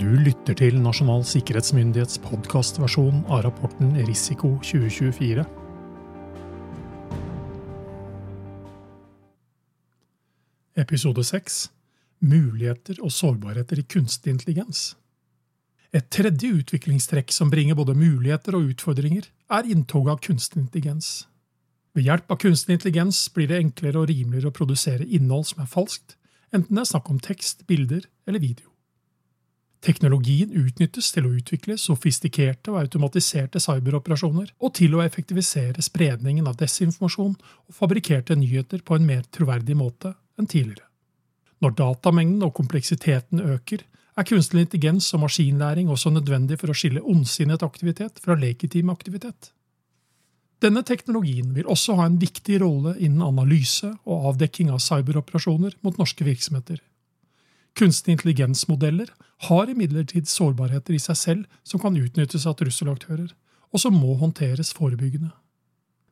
Du lytter til Nasjonal sikkerhetsmyndighets podkastversjon av rapporten Risiko 2024. Episode 6 Muligheter og sårbarheter i kunstig intelligens. Et tredje utviklingstrekk som bringer både muligheter og utfordringer, er inntoget av kunstig intelligens. Ved hjelp av kunstig intelligens blir det enklere og rimeligere å produsere innhold som er falskt, enten det er snakk om tekst, bilder eller video. Teknologien utnyttes til å utvikle sofistikerte og automatiserte cyberoperasjoner, og til å effektivisere spredningen av desinformasjon og fabrikkerte nyheter på en mer troverdig måte enn tidligere. Når datamengden og kompleksiteten øker, er kunstig intelligens og maskinlæring også nødvendig for å skille ondsinnet aktivitet fra legitim aktivitet. Denne teknologien vil også ha en viktig rolle innen analyse og avdekking av cyberoperasjoner mot norske virksomheter. Kunstig intelligensmodeller har imidlertid sårbarheter i seg selv som kan utnyttes av trusselaktører, og som må håndteres forebyggende.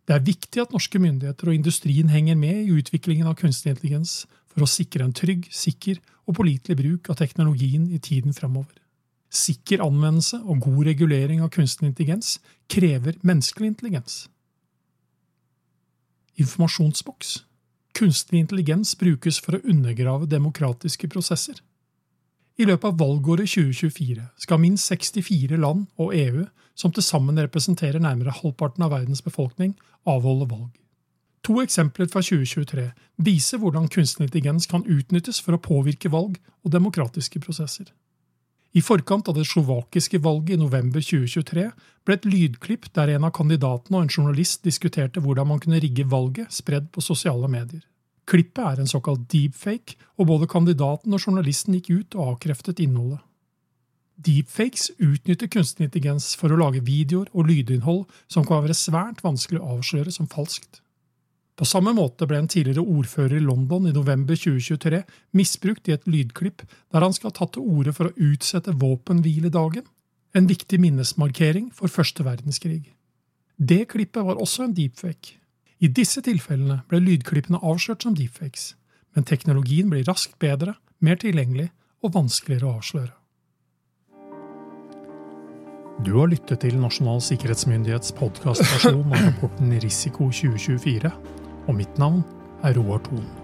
Det er viktig at norske myndigheter og industrien henger med i utviklingen av kunstig intelligens for å sikre en trygg, sikker og pålitelig bruk av teknologien i tiden framover. Sikker anvendelse og god regulering av kunstig intelligens krever menneskelig intelligens. Informasjonsboks Kunstig intelligens brukes for å undergrave demokratiske prosesser. I løpet av valgåret 2024 skal minst 64 land og EU, som til sammen representerer nærmere halvparten av verdens befolkning, avholde valg. To eksempler fra 2023 viser hvordan kunstig intelligens kan utnyttes for å påvirke valg og demokratiske prosesser. I forkant av det slovakiske valget i november 2023 ble et lydklipp der en av kandidatene og en journalist diskuterte hvordan man kunne rigge valget, spredd på sosiale medier. Klippet er en såkalt deepfake, og både kandidaten og journalisten gikk ut og avkreftet innholdet. Deepfakes utnytter kunstig intelligens for å lage videoer og lydinnhold som kan være svært vanskelig å avsløre som falskt. På samme måte ble en tidligere ordfører i London i november 2023 misbrukt i et lydklipp der han skal ha tatt til orde for å utsette våpenhviledagen, en viktig minnesmarkering for første verdenskrig. Det klippet var også en deepfake. I disse tilfellene ble lydklippene avslørt som deepfakes, men teknologien blir raskt bedre, mer tilgjengelig og vanskeligere å avsløre. Du har lyttet til Nasjonal sikkerhetsmyndighets podkastversjon av rapporten Risiko 2024, og mitt navn er Roar Thon.